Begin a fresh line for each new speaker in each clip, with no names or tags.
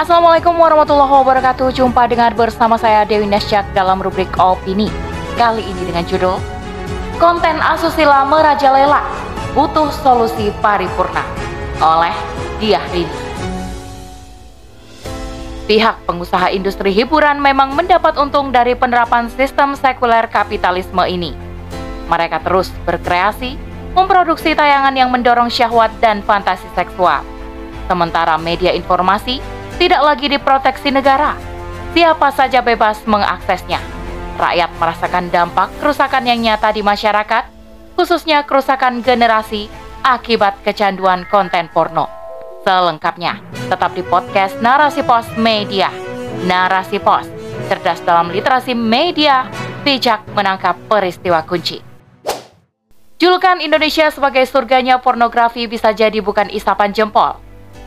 Assalamualaikum warahmatullahi wabarakatuh. Jumpa dengan bersama saya Dewi Nasjak dalam rubrik Opini. Kali ini dengan judul Konten asusila merajalela, butuh solusi paripurna oleh Diah Rini. Pihak pengusaha industri hiburan memang mendapat untung dari penerapan sistem sekuler kapitalisme ini. Mereka terus berkreasi, memproduksi tayangan yang mendorong syahwat dan fantasi seksual. Sementara media informasi tidak lagi diproteksi negara. Siapa saja bebas mengaksesnya. Rakyat merasakan dampak kerusakan yang nyata di masyarakat, khususnya kerusakan generasi akibat kecanduan konten porno. Selengkapnya, tetap di podcast Narasi Pos Media. Narasi Pos, cerdas dalam literasi media, bijak menangkap peristiwa kunci. Julukan Indonesia sebagai surganya pornografi bisa jadi bukan isapan jempol,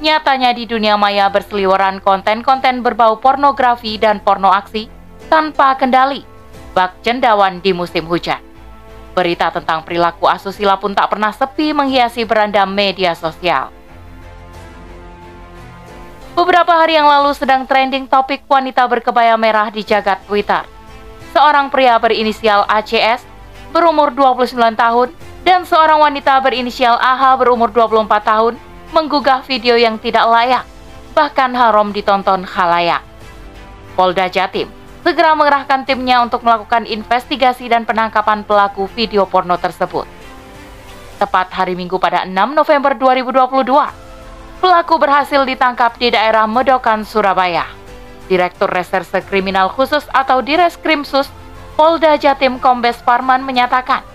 Nyatanya di dunia maya berseliweran konten-konten berbau pornografi dan porno aksi tanpa kendali, bak cendawan di musim hujan. Berita tentang perilaku asusila pun tak pernah sepi menghiasi beranda media sosial. Beberapa hari yang lalu sedang trending topik wanita berkebaya merah di jagat Twitter. Seorang pria berinisial ACS berumur 29 tahun dan seorang wanita berinisial AH berumur 24 tahun menggugah video yang tidak layak, bahkan haram ditonton khalayak. Polda Jatim segera mengerahkan timnya untuk melakukan investigasi dan penangkapan pelaku video porno tersebut. Tepat hari Minggu pada 6 November 2022, pelaku berhasil ditangkap di daerah Medokan, Surabaya. Direktur Reserse Kriminal Khusus atau Direskrimsus Polda Jatim Kombes Parman menyatakan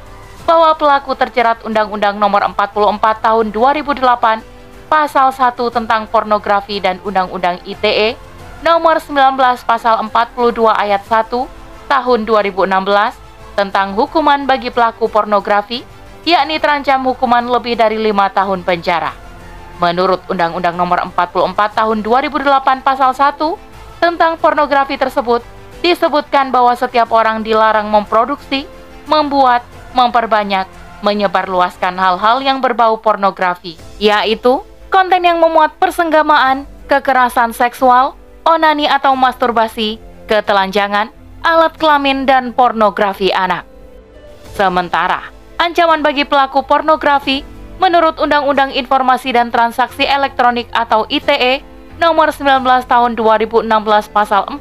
bahwa pelaku terjerat Undang-Undang Nomor 44 Tahun 2008 Pasal 1 tentang pornografi dan Undang-Undang ITE Nomor 19 Pasal 42 Ayat 1 Tahun 2016 tentang hukuman bagi pelaku pornografi, yakni terancam hukuman lebih dari lima tahun penjara. Menurut Undang-Undang Nomor 44 Tahun 2008 Pasal 1 tentang pornografi tersebut, disebutkan bahwa setiap orang dilarang memproduksi, membuat, memperbanyak, menyebarluaskan hal-hal yang berbau pornografi, yaitu konten yang memuat persenggamaan, kekerasan seksual, onani atau masturbasi, ketelanjangan, alat kelamin, dan pornografi anak. Sementara, ancaman bagi pelaku pornografi menurut Undang-Undang Informasi dan Transaksi Elektronik atau ITE nomor 19 tahun 2016 pasal 45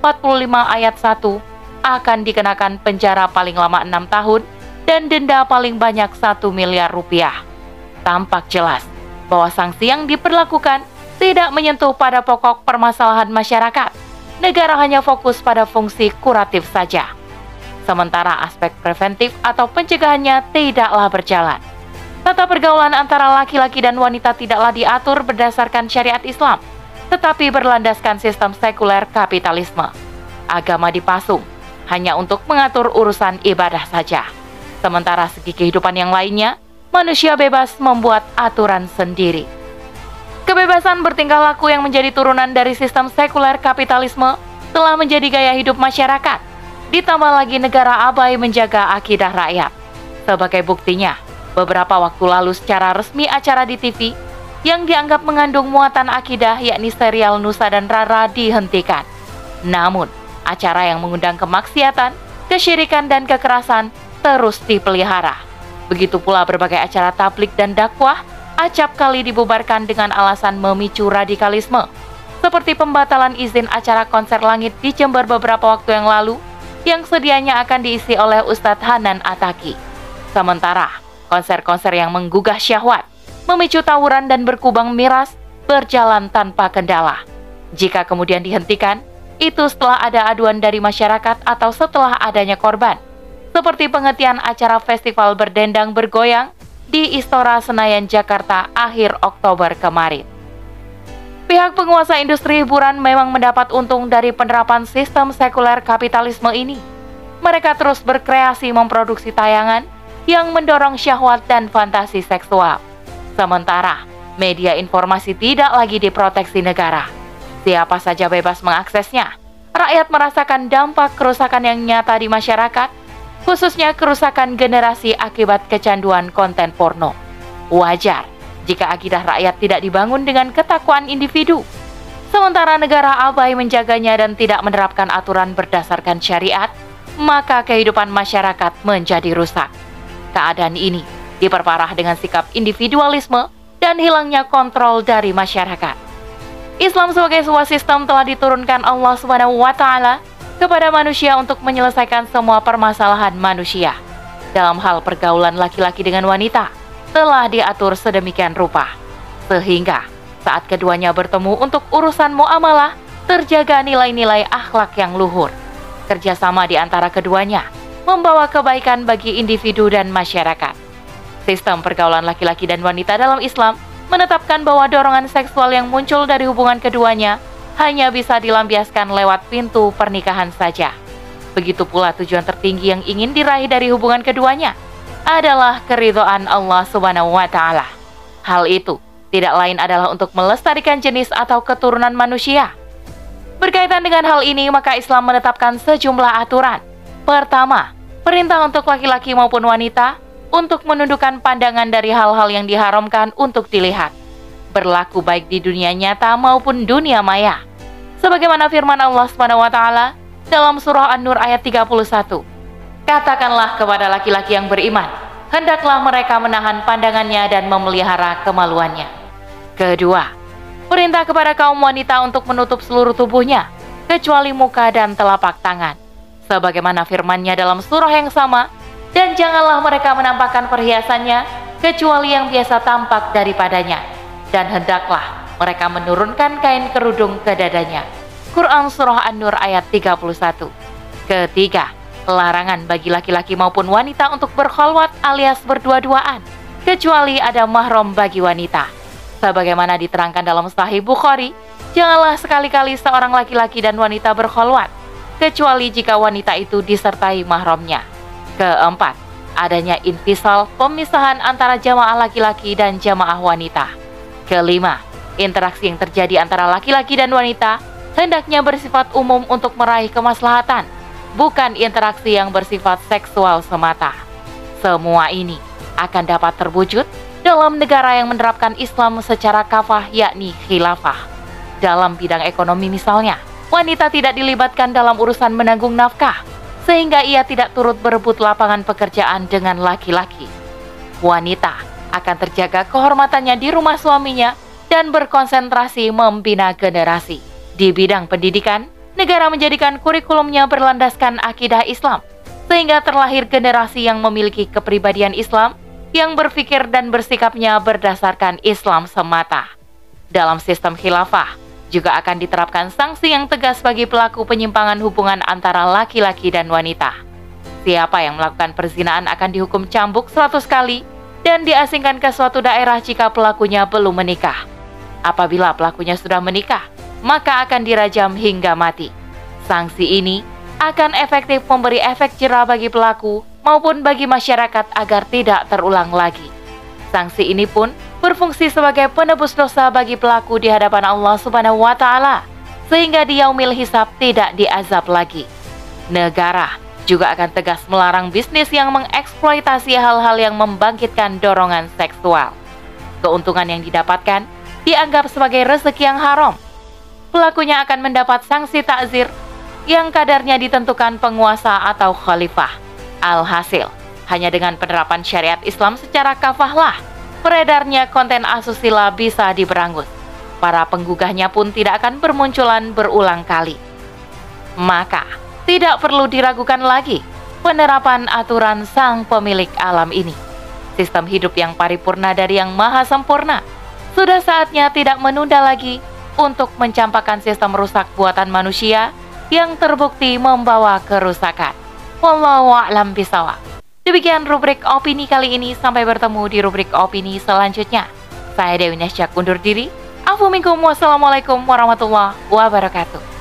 ayat 1 akan dikenakan penjara paling lama 6 tahun dan denda paling banyak 1 miliar rupiah. Tampak jelas bahwa sanksi yang diperlakukan tidak menyentuh pada pokok permasalahan masyarakat. Negara hanya fokus pada fungsi kuratif saja. Sementara aspek preventif atau pencegahannya tidaklah berjalan. Tata pergaulan antara laki-laki dan wanita tidaklah diatur berdasarkan syariat Islam, tetapi berlandaskan sistem sekuler kapitalisme. Agama dipasung hanya untuk mengatur urusan ibadah saja. Sementara segi kehidupan yang lainnya manusia bebas membuat aturan sendiri. Kebebasan bertingkah laku yang menjadi turunan dari sistem sekuler kapitalisme telah menjadi gaya hidup masyarakat. Ditambah lagi negara abai menjaga akidah rakyat. Sebagai buktinya, beberapa waktu lalu secara resmi acara di TV yang dianggap mengandung muatan akidah yakni serial Nusa dan Rara dihentikan. Namun, acara yang mengundang kemaksiatan, kesyirikan dan kekerasan terus dipelihara. Begitu pula berbagai acara tablik dan dakwah acap kali dibubarkan dengan alasan memicu radikalisme, seperti pembatalan izin acara konser langit di Jember beberapa waktu yang lalu yang sedianya akan diisi oleh Ustadz Hanan Ataki. Sementara, konser-konser yang menggugah syahwat, memicu tawuran dan berkubang miras berjalan tanpa kendala. Jika kemudian dihentikan, itu setelah ada aduan dari masyarakat atau setelah adanya korban seperti penghentian acara festival berdendang bergoyang di Istora Senayan, Jakarta akhir Oktober kemarin. Pihak penguasa industri hiburan memang mendapat untung dari penerapan sistem sekuler kapitalisme ini. Mereka terus berkreasi memproduksi tayangan yang mendorong syahwat dan fantasi seksual. Sementara, media informasi tidak lagi diproteksi negara. Siapa saja bebas mengaksesnya. Rakyat merasakan dampak kerusakan yang nyata di masyarakat khususnya kerusakan generasi akibat kecanduan konten porno. Wajar jika akidah rakyat tidak dibangun dengan ketakwaan individu. sementara negara abai menjaganya dan tidak menerapkan aturan berdasarkan syariat, maka kehidupan masyarakat menjadi rusak. Keadaan ini diperparah dengan sikap individualisme dan hilangnya kontrol dari masyarakat. Islam sebagai sebuah sistem telah diturunkan Allah Subhanahu wa taala kepada manusia untuk menyelesaikan semua permasalahan manusia. Dalam hal pergaulan laki-laki dengan wanita telah diatur sedemikian rupa sehingga saat keduanya bertemu untuk urusan muamalah terjaga nilai-nilai akhlak yang luhur. Kerjasama di antara keduanya membawa kebaikan bagi individu dan masyarakat. Sistem pergaulan laki-laki dan wanita dalam Islam menetapkan bahwa dorongan seksual yang muncul dari hubungan keduanya hanya bisa dilampiaskan lewat pintu pernikahan saja. Begitu pula tujuan tertinggi yang ingin diraih dari hubungan keduanya adalah keridhaan Allah Subhanahu wa taala. Hal itu tidak lain adalah untuk melestarikan jenis atau keturunan manusia. Berkaitan dengan hal ini, maka Islam menetapkan sejumlah aturan. Pertama, perintah untuk laki-laki maupun wanita untuk menundukkan pandangan dari hal-hal yang diharamkan untuk dilihat. Berlaku baik di dunia nyata maupun dunia maya. Sebagaimana firman Allah SWT dalam surah An-Nur ayat 31. Katakanlah kepada laki-laki yang beriman, hendaklah mereka menahan pandangannya dan memelihara kemaluannya. Kedua, perintah kepada kaum wanita untuk menutup seluruh tubuhnya, kecuali muka dan telapak tangan. Sebagaimana firmannya dalam surah yang sama, dan janganlah mereka menampakkan perhiasannya kecuali yang biasa tampak daripadanya dan hendaklah mereka menurunkan kain kerudung ke dadanya. Quran Surah An-Nur ayat 31 Ketiga, larangan bagi laki-laki maupun wanita untuk berkholwat alias berdua-duaan, kecuali ada mahram bagi wanita. Sebagaimana diterangkan dalam Sahih Bukhari, janganlah sekali-kali seorang laki-laki dan wanita berkholwat, kecuali jika wanita itu disertai mahramnya. Keempat, adanya intisal pemisahan antara jamaah laki-laki dan jamaah wanita. Kelima, interaksi yang terjadi antara laki-laki dan wanita hendaknya bersifat umum untuk meraih kemaslahatan, bukan interaksi yang bersifat seksual semata. Semua ini akan dapat terwujud dalam negara yang menerapkan Islam secara kafah yakni khilafah. Dalam bidang ekonomi misalnya, wanita tidak dilibatkan dalam urusan menanggung nafkah, sehingga ia tidak turut berebut lapangan pekerjaan dengan laki-laki. Wanita akan terjaga kehormatannya di rumah suaminya dan berkonsentrasi membina generasi. Di bidang pendidikan, negara menjadikan kurikulumnya berlandaskan akidah Islam, sehingga terlahir generasi yang memiliki kepribadian Islam yang berpikir dan bersikapnya berdasarkan Islam semata. Dalam sistem khilafah, juga akan diterapkan sanksi yang tegas bagi pelaku penyimpangan hubungan antara laki-laki dan wanita. Siapa yang melakukan perzinaan akan dihukum cambuk 100 kali dan diasingkan ke suatu daerah jika pelakunya belum menikah. Apabila pelakunya sudah menikah, maka akan dirajam hingga mati. Sanksi ini akan efektif memberi efek jerah bagi pelaku maupun bagi masyarakat agar tidak terulang lagi. Sanksi ini pun berfungsi sebagai penebus dosa bagi pelaku di hadapan Allah Subhanahu wa taala sehingga di yaumil hisab tidak diazab lagi. Negara juga akan tegas melarang bisnis yang mengeksploitasi hal-hal yang membangkitkan dorongan seksual. Keuntungan yang didapatkan dianggap sebagai rezeki yang haram. Pelakunya akan mendapat sanksi takzir yang kadarnya ditentukan penguasa atau khalifah. Alhasil, hanya dengan penerapan syariat Islam secara kafahlah beredarnya konten asusila bisa diberangus. Para penggugahnya pun tidak akan bermunculan berulang kali. Maka, tidak perlu diragukan lagi penerapan aturan sang pemilik alam ini. Sistem hidup yang paripurna dari yang maha sempurna. Sudah saatnya tidak menunda lagi untuk mencampakkan sistem rusak buatan manusia yang terbukti membawa kerusakan. Wallahu a'lam bisawab. Demikian rubrik opini kali ini. Sampai bertemu di rubrik opini selanjutnya. Saya Dewi Nasjak undur diri. Assalamualaikum warahmatullahi wabarakatuh.